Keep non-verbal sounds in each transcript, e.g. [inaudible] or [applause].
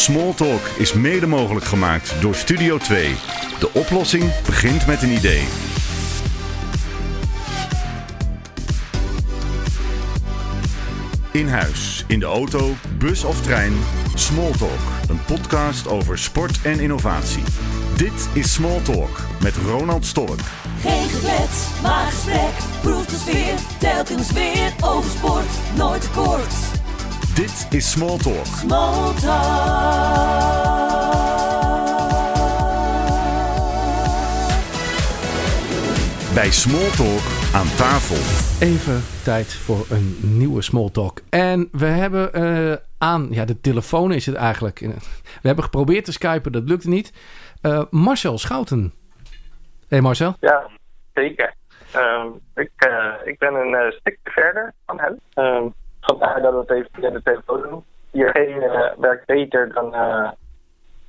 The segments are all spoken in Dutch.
Smalltalk is mede mogelijk gemaakt door Studio 2. De oplossing begint met een idee. In huis, in de auto, bus of trein. Smalltalk, een podcast over sport en innovatie. Dit is Smalltalk met Ronald Stork. Geen geklets, maar gesprek. Proef de sfeer, telkens weer over sport. Nooit kort. Dit is Smalltalk. Small talk. Bij Smalltalk aan tafel. Even tijd voor een nieuwe small talk. En we hebben eh, aan, ja, de telefoon is het eigenlijk. We hebben geprobeerd te skypen, dat lukte niet. Eh, Marcel Schouten. Hey Marcel. Ja, zeker. Ehm, ik, eh, ik ben een eh, stukje verder van hem. Ehm, vandaar dat het even via de telefoon doen. Hier uh, werkt beter dan, eh,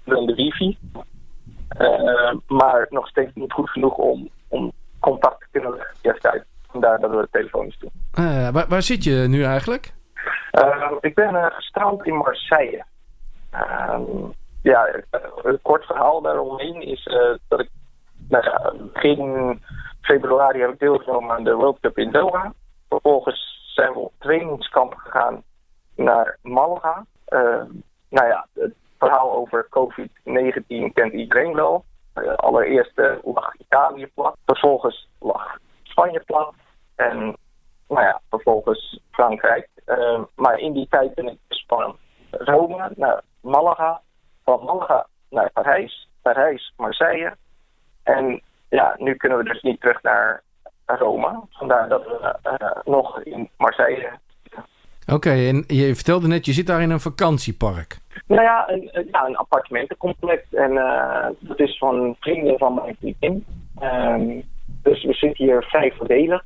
dan de wifi. Eh, maar nog steeds niet goed genoeg om, om contact te kunnen leggen via Skype. Vandaar dat we het telefonisch doen. Eh, waar, waar zit je nu eigenlijk? Ik ben gestrand in Marseille. Ehm, ja, eh, een kort verhaal daaromheen is eh, dat ik nou ja, begin februari heb ik deelgenomen aan de World Cup in Doha. Vervolgens zijn we op trainingskamp gegaan naar Malaga. Ehm, nou ja, het verhaal over COVID-19 kent iedereen wel. Uh, allereerst eh, lag Italië plat, vervolgens lag Spanje plat en nou ja, vervolgens Frankrijk. Uh, maar in die tijd ben ik dus van Rome naar Malaga, van Malaga naar Parijs, Parijs, Marseille. En ja, nu kunnen we dus niet terug naar Rome. Vandaar dat we uh, nog in Marseille Oké, en je vertelde net, je zit daar in een vakantiepark. Nou ja, een, ja, een appartementencomplex. En eh, dat is van vrienden van mijn vriendin. Ehm, dus we zitten hier vrij voordelig.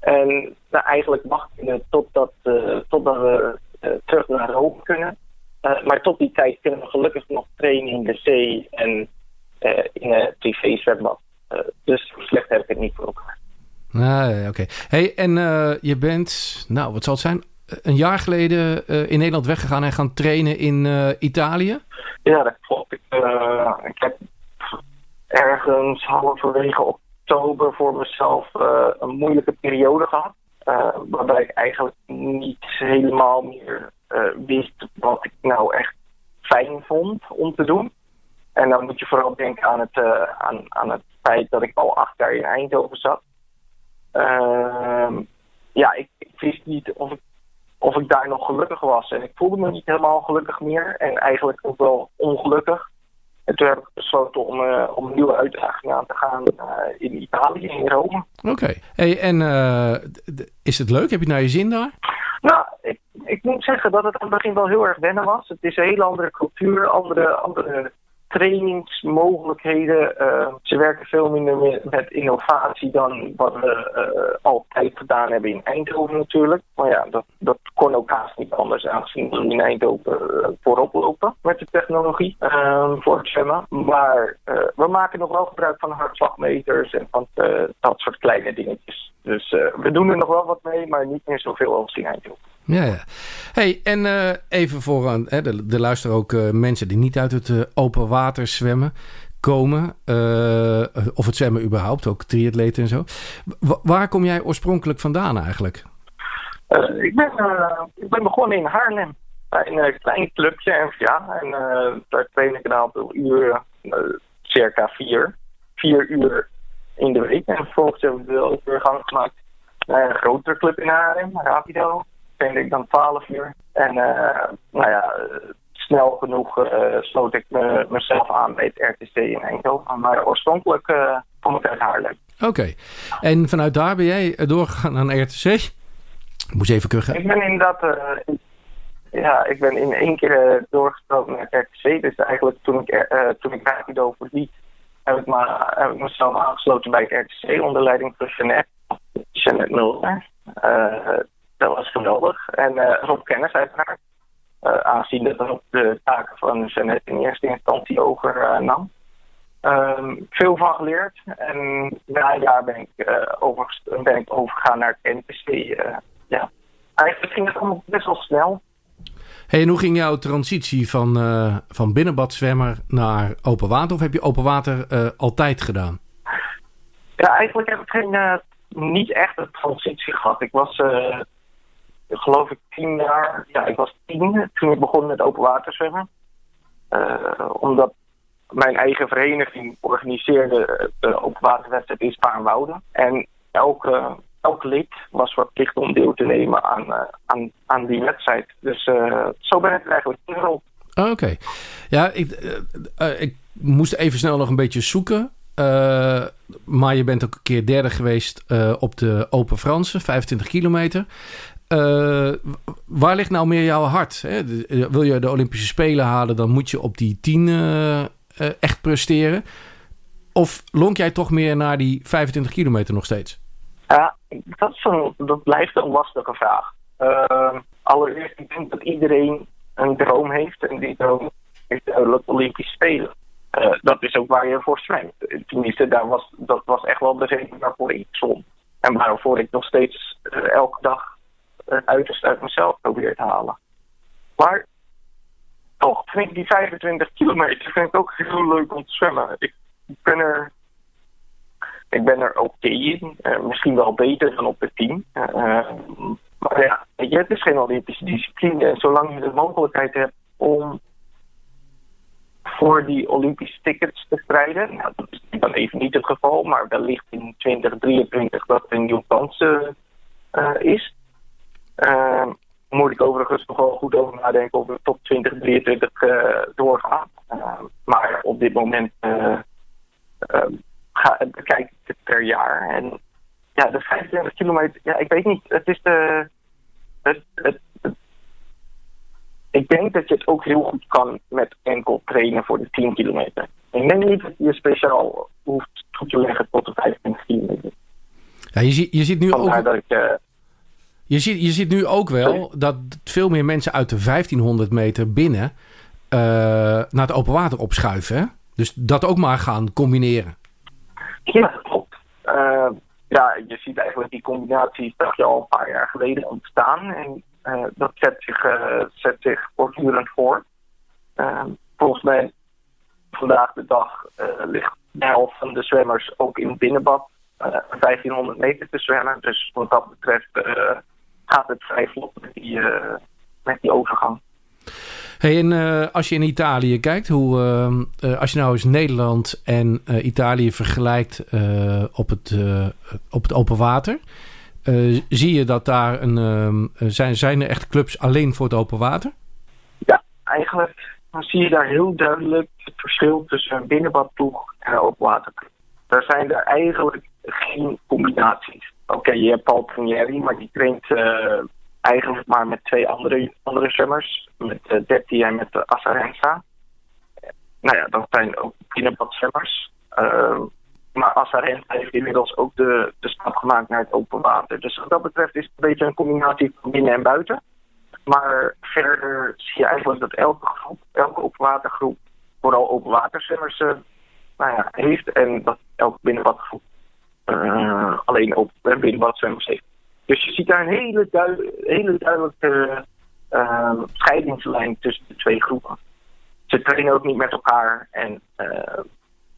En nou, eigenlijk wachten we totdat, eh, totdat we eh, terug naar Rome kunnen. Eh, maar tot die tijd kunnen we gelukkig nog trainen in de zee en eh, in een privé zwembad. Eh, dus slecht heb ik het niet voor elkaar. Ah, oké. Hey, en eh, je bent, nou, wat zal het zijn? Een jaar geleden eh, in Nederland weggegaan en gaan trainen in eh, Italië. Ja, dat klopt. Ik, ik heb ergens halverwege oktober voor mezelf een moeilijke periode gehad. eh, waarbij ik eigenlijk niet helemaal meer wist wat ik nou echt fijn vond om te doen. En dan moet je vooral denken aan het, aan, aan het feit dat ik al acht jaar in Eindhoven zat. Ehm, ja, ik, ik wist niet of ik of ik daar nog gelukkig was. En ik voelde me niet helemaal gelukkig meer. En eigenlijk ook wel ongelukkig. En toen heb ik besloten om, eh, om een nieuwe uitdaging aan te gaan eh, in Italië, in Rome. Oké. Hey, en eh, is het leuk? Heb je het naar je zin daar? Nou, ik, ik moet zeggen dat het aan het begin wel heel erg wennen was. Het is een hele andere cultuur, andere, andere trainingsmogelijkheden. Eh, ze werken veel minder met, innovatie dan wat we eh, altijd gedaan hebben in Eindhoven natuurlijk. Maar ja, dat, dat kon ook haast niet anders aangezien we in Eindhoven eh, voorop lopen met de technologie voor het zwemmen. Maar we maken nog wel gebruik van hartslagmeters en van dat soort kleine dingetjes. Dus we doen er nog wel wat mee, maar niet meer zoveel als in Eindhoven. Ja, ja. Hey, en eh, even voor aan, hè, er luisteren ook eh, mensen die niet uit het eh, open water zwemmen komen. of het zwemmen überhaupt, ook triatleten en zo. Wa- waar kom jij oorspronkelijk vandaan eigenlijk? Ik, ben, ik ben begonnen in Haarlem. Bij een klein clubje. En uh, daar train ik een aantal uren, circa vier. Vier uur in de week. En vervolgens heb ik de overgang gemaakt naar een grotere club in Haarlem, Rapido. Trainde ik dan 12 uur. En nou ja, snel genoeg sloot ik me, mezelf aan bij het RTC in Eindhoven. Maar oorspronkelijk kom ik uit Haarlem. Oké. Okay. En vanuit daar ben jij doorgegaan naar RTC? Ik moest even kuchen. Ik ben inderdaad... Uh, ja, ik ben in één keer uh, doorgestroomd naar het RTC. Dus eigenlijk toen ik, uh, toen ik Rapido verliet... Heb ik, me, heb ik mezelf aangesloten bij het RTC onder leiding van Jeanette. Jeanette Mulder. Dat was geweldig. En Rob Kennis uiteraard. aangezien dat Rob de taken van Jeanette in eerste instantie overnam. Um, veel van geleerd. En na een jaar ben ik, uh, over, ben ik overgegaan naar het NPC. Uh, ja. Eigenlijk ging het allemaal best wel snel. Hey, en hoe ging jouw transitie van, uh, van binnenbadzwemmer naar open water? Of heb je open water uh, altijd gedaan? Ja, eigenlijk heb ik geen, uh, niet echt een transitie gehad. Ik was, geloof ik, tien jaar. Ja, ik was tien toen ik begon met open water zwemmen. omdat mijn eigen vereniging organiseerde de open waterwedstrijd in Spaarnwoude. En elke elk lid was verplicht om deel te nemen aan, uh, aan, aan die wedstrijd. Dus zo ben ik er eigenlijk ingerold. Oh, Oké. Ja, ik, ik moest even snel nog een beetje zoeken. maar je bent ook een keer derde geweest op de Open Franse, 25 kilometer. Waar ligt nou meer jouw hart? Hè? Wil je de Olympische Spelen halen, dan moet je op die 10 echt presteren. Of lonk jij toch meer naar die 25 kilometer nog steeds? Ja, dat, dat blijft een lastige vraag. Uh, allereerst, ik denk dat iedereen een droom heeft. En die droom is duidelijk Olympisch Spelen. Dat is ook waar je voor zwemt. Tenminste, daar was, dat was echt wel de reden waarvoor ik zwom. En waarvoor ik nog steeds elke dag het uiterste uit mezelf probeer te halen. Maar toch vind ik die 25 kilometer vind ik ook heel leuk om te zwemmen. Ik ben er ik ben er oké in. Uh, misschien wel beter dan op het team. Uh, maar ja, het is geen Olympische discipline. En zolang je de mogelijkheid hebt om voor die Olympische tickets te strijden. Nou, dat is dan even niet het geval, maar wellicht in 2023 dat een nieuwe kans is. Uh, moet ik overigens nog wel goed over nadenken of we tot 2023 uh, doorgaan. maar op dit moment ga, bekijk ik het per jaar. En ja, de 25 kilometer, ja, ik weet niet. Het is de. Het, het, ik denk dat je het ook heel goed kan met enkel trainen voor de 10 kilometer. Ik denk niet dat je speciaal hoeft toe te leggen tot de 25 kilometer. Ja, je, ziet, je ziet nu ook. Dat ik, uh, je, ziet, je ziet nu ook wel dat veel meer mensen uit de 1500 meter binnen uh, naar het open water opschuiven. Hè? Dus dat ook maar gaan combineren. Ja, klopt. Uh, ja, je ziet eigenlijk die combinatie, dacht je al een paar jaar geleden ontstaan. En uh, dat zet zich, zet zich voortdurend voor. volgens mij vandaag de dag ligt de helft van de zwemmers ook in het binnenbad 1500 meter te zwemmen. Dus wat dat betreft gaat het vrij vlot met die, met die overgang. Hey, en uh, als je in Italië kijkt, hoe, uh, uh, als je nou eens Nederland en Italië vergelijkt op, het, op het open water, zie je dat daar een, zijn, zijn er echt clubs alleen voor het open water? Ja, eigenlijk zie je daar heel duidelijk het verschil tussen een binnenbadploeg en een open waterploeg. Daar zijn er eigenlijk geen combinaties. Oké, je hebt Paul Prunieri, maar die traint eigenlijk maar met twee andere, andere zwemmers. Met uh, Detti en met uh, Asarenza. Nou ja, dat zijn ook binnenbadzwemmers. Uh, maar Asarenza heeft inmiddels ook de, de stap gemaakt naar het open water. Dus wat dat betreft is het een beetje een combinatie van binnen en buiten. Maar verder zie je eigenlijk dat elke groep, elke openwatergroep, vooral openwaterzwemmers nou ja, heeft. En dat elke binnenbadgroep uh, alleen op binnenbadzwemmers heeft. Dus je ziet daar een hele, hele duidelijke uh, scheidingslijn tussen de twee groepen. Ze trainen ook niet met elkaar en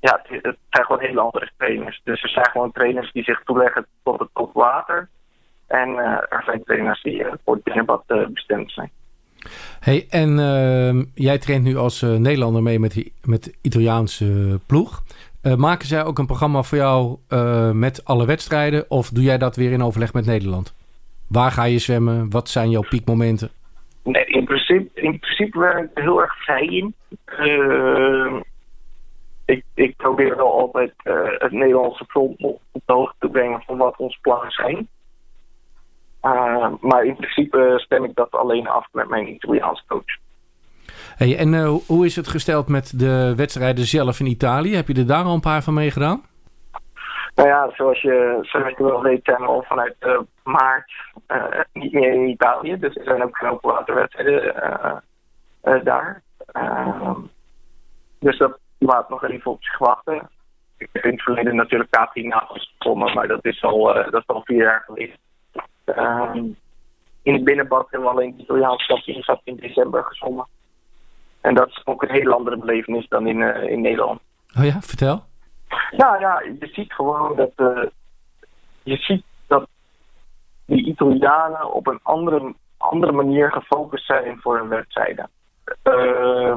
ja, het, het, zijn gewoon hele andere trainers. Dus er zijn gewoon trainers die zich toeleggen tot het water. En er zijn trainers die voor het binnenbad bestemd zijn. Hey, en ehm, jij traint nu als Nederlander mee met, met de Italiaanse ploeg. Uh, maken zij ook een programma voor jou met alle wedstrijden? Of doe jij dat weer in overleg met Nederland? Waar ga je zwemmen? Wat zijn jouw piekmomenten? Nee, in principe, in principe ben ik er heel erg vrij in. Uh, ik, ik, probeer wel altijd het Nederlandse front op de hoogte te brengen van wat onze plannen zijn. Maar in principe stem ik dat alleen af met mijn Italiaanse coach. Hey, en uh, hoe is het gesteld met de wedstrijden zelf in Italië? Heb je er daar al een paar van meegedaan? Nou ja, zoals je, je wel weet zijn we al vanuit uh, maart uh, niet meer in Italië. Dus er zijn ook geen open waterwedstrijden daar. Ehm, dus dat laat nog even op zich wachten. Ik heb in het verleden natuurlijk K3 naast gekomen, maar dat is al, dat is al vier jaar geleden. Ehm, in het binnenbad hebben we alleen het Italiaanse kampioenschap in december gezongen. En dat is ook een hele andere belevenis dan in, eh, in Nederland. Oh ja, vertel. Nou ja, je ziet gewoon dat, eh, je ziet dat die Italianen op een andere, andere manier gefocust zijn voor hun wedstrijden. Eh,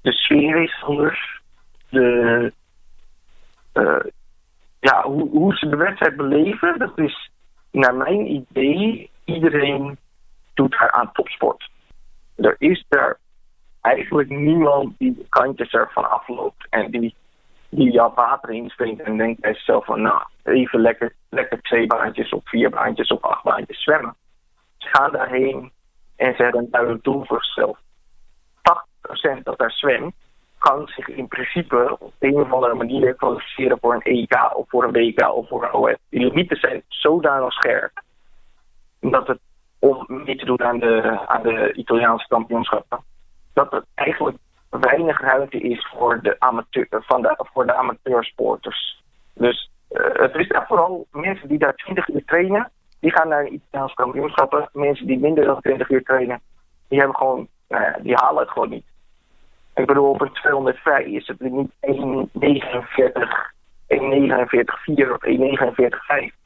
de sfeer is anders. De, eh, ja, hoe, hoe ze de wedstrijd beleven, dat is naar mijn idee, iedereen doet daar aan topsport. Er is daar eigenlijk niemand die de kantjes ervan afloopt en die, die jouw water inspringt en denkt bij zichzelf van nou, even lekker, lekker twee baantjes of vier baantjes of acht baantjes zwemmen. Ze gaan daarheen en ze hebben een duidelijk doel voor zichzelf. 80% dat daar zwemt, kan zich in principe op een of andere manier kwalificeren voor een EK of voor een WK of voor een OS. Die limieten zijn zodanig scherp dat het om mee te doen aan de, aan de Italiaanse kampioenschappen, dat er eigenlijk weinig ruimte is voor de, amateur, van de, voor de amateursporters. Dus uh, het is vooral mensen die daar 20 uur trainen, die gaan naar de Italiaanse kampioenschappen. Mensen die minder dan 20 uur trainen, die hebben gewoon, nou die halen het gewoon niet. Ik bedoel, op een 200 vrij is het niet 1,49, 1,49,4 of 1,49,5.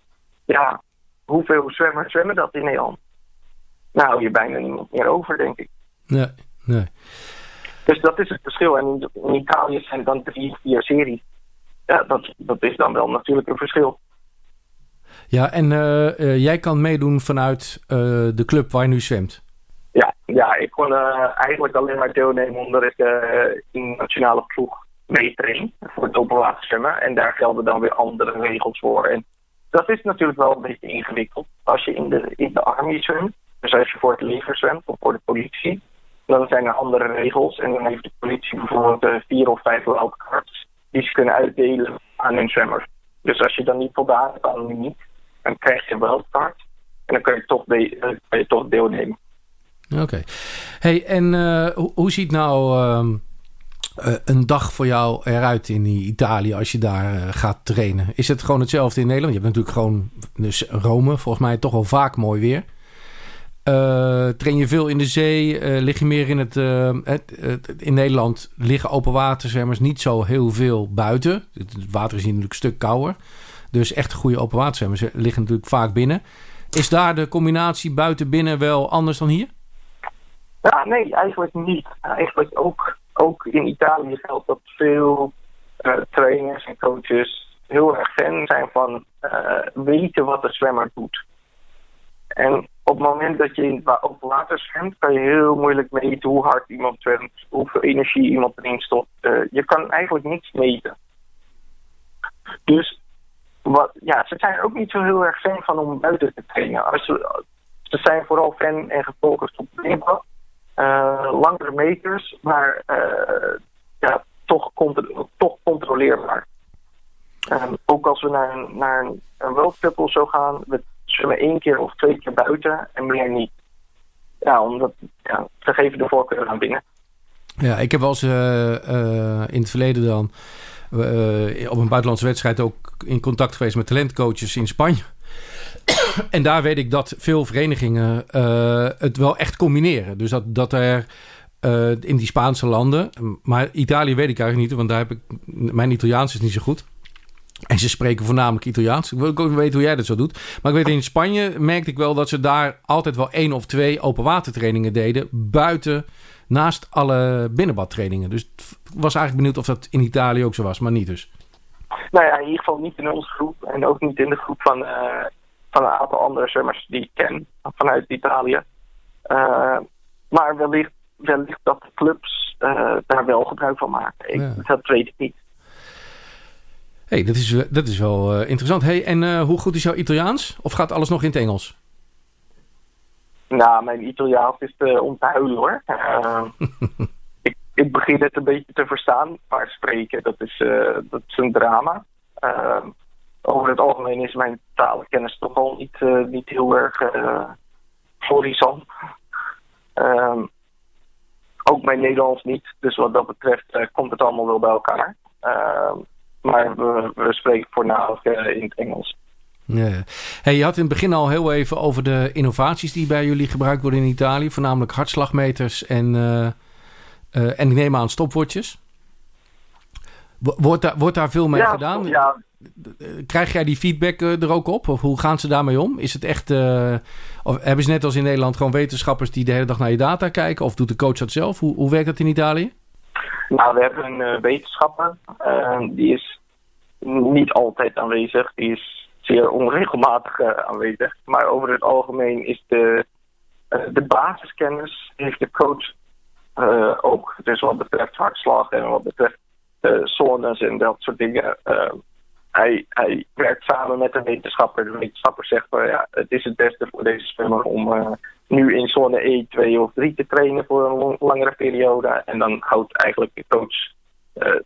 Ja, hoeveel zwemmers zwemmen dat in Nederland? Nou, je bijna niemand meer over, denk ik. Nee, nee. Dus dat is het verschil. En in, Italië zijn dan drie, vier series. Ja, dat, dat is dan wel natuurlijk een verschil. Ja, en uh, uh, jij kan meedoen vanuit uh, de club waar je nu zwemt? Ja, ik kon eigenlijk alleen maar deelnemen omdat ik in de nationale ploeg meetrain voor het openwater zwemmen. En daar gelden dan weer andere regels voor. En dat is natuurlijk wel een beetje ingewikkeld. Als je in de, in de army zwemt, dus als je voor het leger zwemt of voor de politie, dan zijn er andere regels. En dan heeft de politie bijvoorbeeld uh, vier of vijf wildcards die ze kunnen uitdelen aan hun zwemmers. Dus als je dan niet voldaan hebt aan dan krijg je een wildcard. En dan kun je toch, de, je toch deelnemen. Oké. Hey, en uh, hoe, ziet nou een dag voor jou eruit in Italië als je daar gaat trainen? Is het gewoon hetzelfde in Nederland? Je hebt natuurlijk gewoon dus Rome, volgens mij toch wel vaak mooi weer. Train je veel in de zee? Lig je meer in het, In Nederland liggen open waterzwemmers niet zo heel veel buiten. Het water is hier natuurlijk een stuk kouder. Dus echt goede open waterzwemmers liggen natuurlijk vaak binnen. Is daar de combinatie buiten-binnen wel anders dan hier? Ja, nee, eigenlijk niet. Eigenlijk ook, ook in Italië geldt dat veel trainers en coaches heel erg fan zijn van weten wat de zwemmer doet. En op het moment dat je in open water zwemt, kan je heel moeilijk meten hoe hard iemand zwemt, hoeveel energie iemand erin stopt. Uh, je kan eigenlijk niks meten. Dus wat, ja, ze zijn ook niet zo heel erg fan van om buiten te trainen. Ze zijn vooral fan en gefocust op binnenbad. Uh, langere meters, maar uh, ja, toch, toch controleerbaar. Um, ook als we naar, een, naar een, een zo gaan, we zwemmen één keer of twee keer buiten en meer niet. Ja, omdat ja, ze geven de voorkeur aan binnen. Ja, ik heb wel eens uh, in het verleden dan op een buitenlandse wedstrijd ook in contact geweest met talentcoaches in Spanje. [clears throat] en daar weet ik dat veel verenigingen het wel echt combineren. Dus dat, dat er in die Spaanse landen, maar Italië weet ik eigenlijk niet, want daar heb ik, mijn Italiaans is niet zo goed. En ze spreken voornamelijk Italiaans. Ik wil ook weten hoe jij dat zo doet. Maar ik weet in Spanje merkte ik wel dat ze daar altijd wel één of twee open watertrainingen deden. Buiten, naast alle binnenbadtrainingen. Dus ik was eigenlijk benieuwd of dat in Italië ook zo was, maar niet dus. Nou ja, in ieder geval niet in onze groep. En ook niet in de groep van, uh, van een aantal andere zwemmers die ik ken vanuit Italië. Uh, maar wellicht, wellicht dat de clubs uh, daar wel gebruik van maken. Ik, ja. Dat weet ik niet hey, dat, is, dat is wel uh, interessant. Hey, en hoe goed is jouw Italiaans? Of gaat alles nog in het Engels? Nou, mijn Italiaans is om te huilen hoor. [laughs] ik, ik begin het een beetje te verstaan, maar spreken, dat is, dat is een drama. Over het algemeen is mijn talenkennis toch al niet, niet heel erg florissant. Um, ook mijn Nederlands niet. Dus wat dat betreft komt het allemaal wel bij elkaar. Uh, maar we, we spreken voornamelijk in het Engels. Ja. Hey, je had in het begin al heel even over de innovaties die bij jullie gebruikt worden in Italië. Voornamelijk hartslagmeters en, uh, uh, en ik neem aan stopwatches. Wordt daar, wordt daar veel mee ja, gedaan? Ja. Krijg jij die feedback uh, er ook op? Of hoe gaan ze daarmee om? Is het echt, of hebben ze net als in Nederland gewoon wetenschappers die de hele dag naar je data kijken? Of doet de coach dat zelf? Hoe, hoe werkt dat in Italië? Nou, we hebben een wetenschapper. die is niet altijd aanwezig. Die is zeer onregelmatig aanwezig. Maar over het algemeen is de, de basiskennis heeft de coach ook. Dus wat betreft hartslag en wat betreft zones en dat soort dingen. Hij, hij werkt samen met de wetenschapper. De wetenschapper zegt van ja, het is het beste voor deze zwemmer om nu in zone E 2 of 3 te trainen voor een langere periode. En dan houdt eigenlijk de coach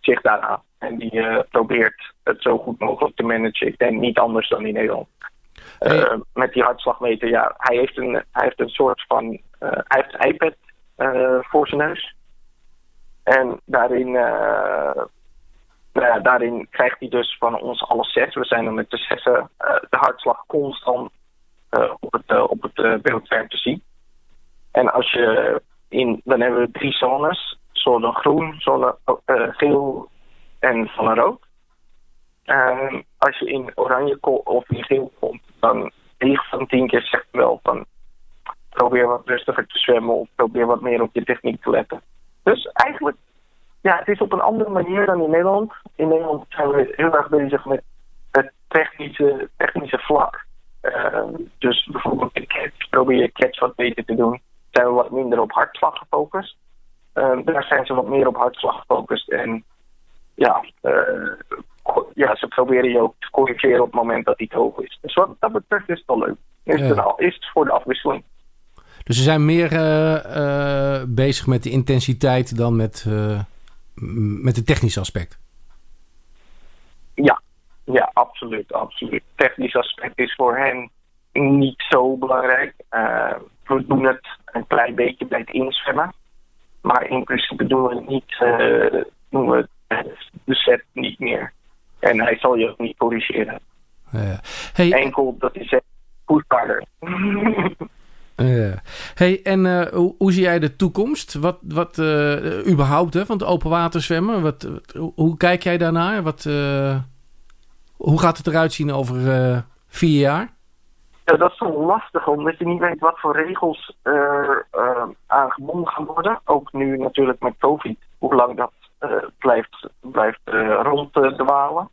zich daaraan. En die uh, probeert het zo goed mogelijk te managen. Ik denk niet anders dan in Nederland. Met die hartslagmeter, ja, hij heeft een, hij heeft een soort van. Hij heeft een iPad voor zijn neus. En daarin, nou ja, daarin krijgt hij dus van ons alle zes. We zijn er met de zessen de hartslag constant op het, op het beeldscherm te zien. En als je in, dan hebben we drie zones. Zone groen, zone geel en een rood. Um, als je in oranje of in geel komt, dan 9 van 10 keer zegt wel van probeer wat rustiger te zwemmen of probeer wat meer op je techniek te letten. Dus eigenlijk, ja, het is op een andere manier dan in Nederland. In Nederland zijn we heel erg bezig met het technische, technische vlak. Uh, dus bijvoorbeeld in catch, probeer je catch wat beter te doen. Zijn we wat minder op hartslag gefocust. Uh, daar zijn ze wat meer op hartslag gefocust. En ja, uh, ja, ze proberen je ook te corrigeren op het moment dat die te hoog is. Dus wat dat betreft is het wel leuk. Is, het, al, is het voor de afwisseling. Dus ze zijn meer uh, uh, bezig met de intensiteit dan met, met het technische aspect? Ja, ja absoluut, absoluut. Technisch aspect is voor hen niet zo belangrijk. we doen het een klein beetje bij het inzwemmen. Maar in principe doen we het niet, doen we de set niet meer. En hij zal je ook niet corrigeren. Ja. Hey, Enkel dat is voetballer. [laughs] Hey, en uh, hoe, hoe, zie jij de toekomst? Wat, wat uh, überhaupt hè, van het open water zwemmen? Wat, hoe kijk jij daarnaar? Wat, uh, hoe gaat het eruit zien over vier jaar? Ja, dat is zo lastig, omdat je niet weet wat voor regels er aan gebonden gaan worden. Ook nu natuurlijk met COVID, hoe lang dat blijft, blijft ronddwalen.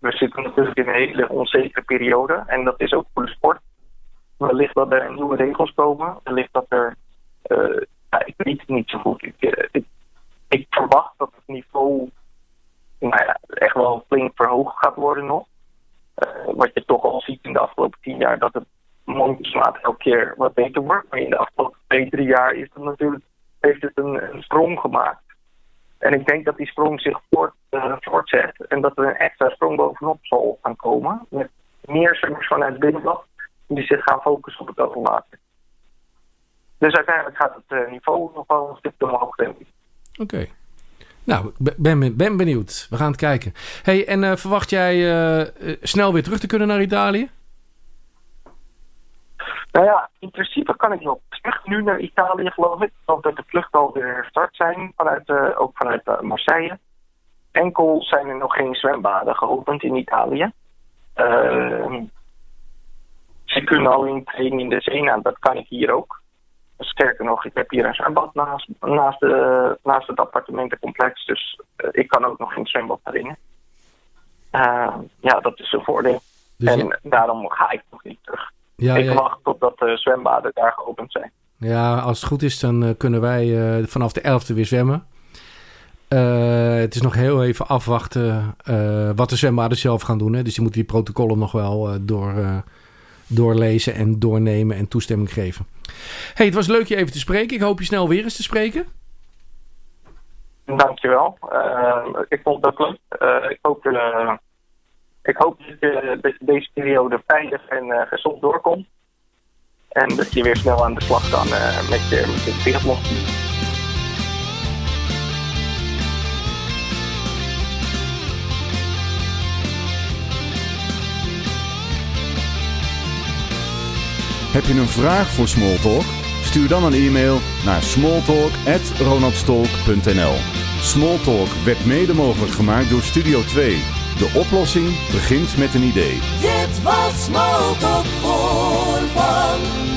We zitten natuurlijk in een hele onzekere periode en dat is ook voor de sport. Wellicht dat er nieuwe regels komen, wellicht dat er. ja, ik weet het niet zo goed. Ik, ik, verwacht dat het niveau nou ja, echt wel flink verhoogd gaat worden nog. wat je toch al ziet in de afgelopen tien jaar, dat het mondjesmaat elke keer wat beter wordt. Maar in de afgelopen twee, drie jaar is het natuurlijk, heeft het een, sprong gemaakt. En ik denk dat die sprong zich voort, voortzet en dat er een extra sprong bovenop zal gaan komen. Met meer zwemmers vanuit binnenland die zich gaan focussen op het overwater. Dus uiteindelijk gaat het uh, niveau nog wel een stuk omhoog, denk ik. Oké. Okay. Nou, ik ben, ben benieuwd. We gaan het kijken. Hey, en uh, verwacht jij snel weer terug te kunnen naar Italië? Nou ja, in principe kan ik nog terug nu naar Italië, geloof ik. Omdat de vluchten alweer gestart zijn, vanuit, uh, ook vanuit Marseille. Enkel zijn er nog geen zwembaden geopend in Italië. Ze kunnen alleen trainen in de zee, nou, dat kan ik hier ook. Sterker nog, ik heb hier een zwembad naast, naast, de, naast het appartementencomplex. Dus uh, ik kan ook nog geen zwembad trainen. ja, dat is een voordeel. Dus en daarom ga ik nog niet terug. Ja, ik ja. wacht totdat de zwembaden daar geopend zijn. Ja, als het goed is, dan uh, kunnen wij uh, vanaf de 11e weer zwemmen. Uh, het is nog heel even afwachten wat de zwembaden zelf gaan doen. Hè? Dus je moet die protocollen nog wel door, doorlezen en doornemen en toestemming geven. hey, het was leuk je even te spreken. Ik hoop je snel weer eens te spreken. Dankjewel. ik vond het leuk. ik hoop ik hoop dat je, deze periode veilig en uh, gezond doorkomt. En dat je weer snel aan de slag kan uh, met je, met je Heb je een vraag voor Smalltalk? Stuur dan een e-mail naar smalltalk.ronaldstolk.nl Smalltalk werd mede mogelijk gemaakt door Studio 2. De oplossing begint met een idee. Dit was Smalltalk voor vandaag.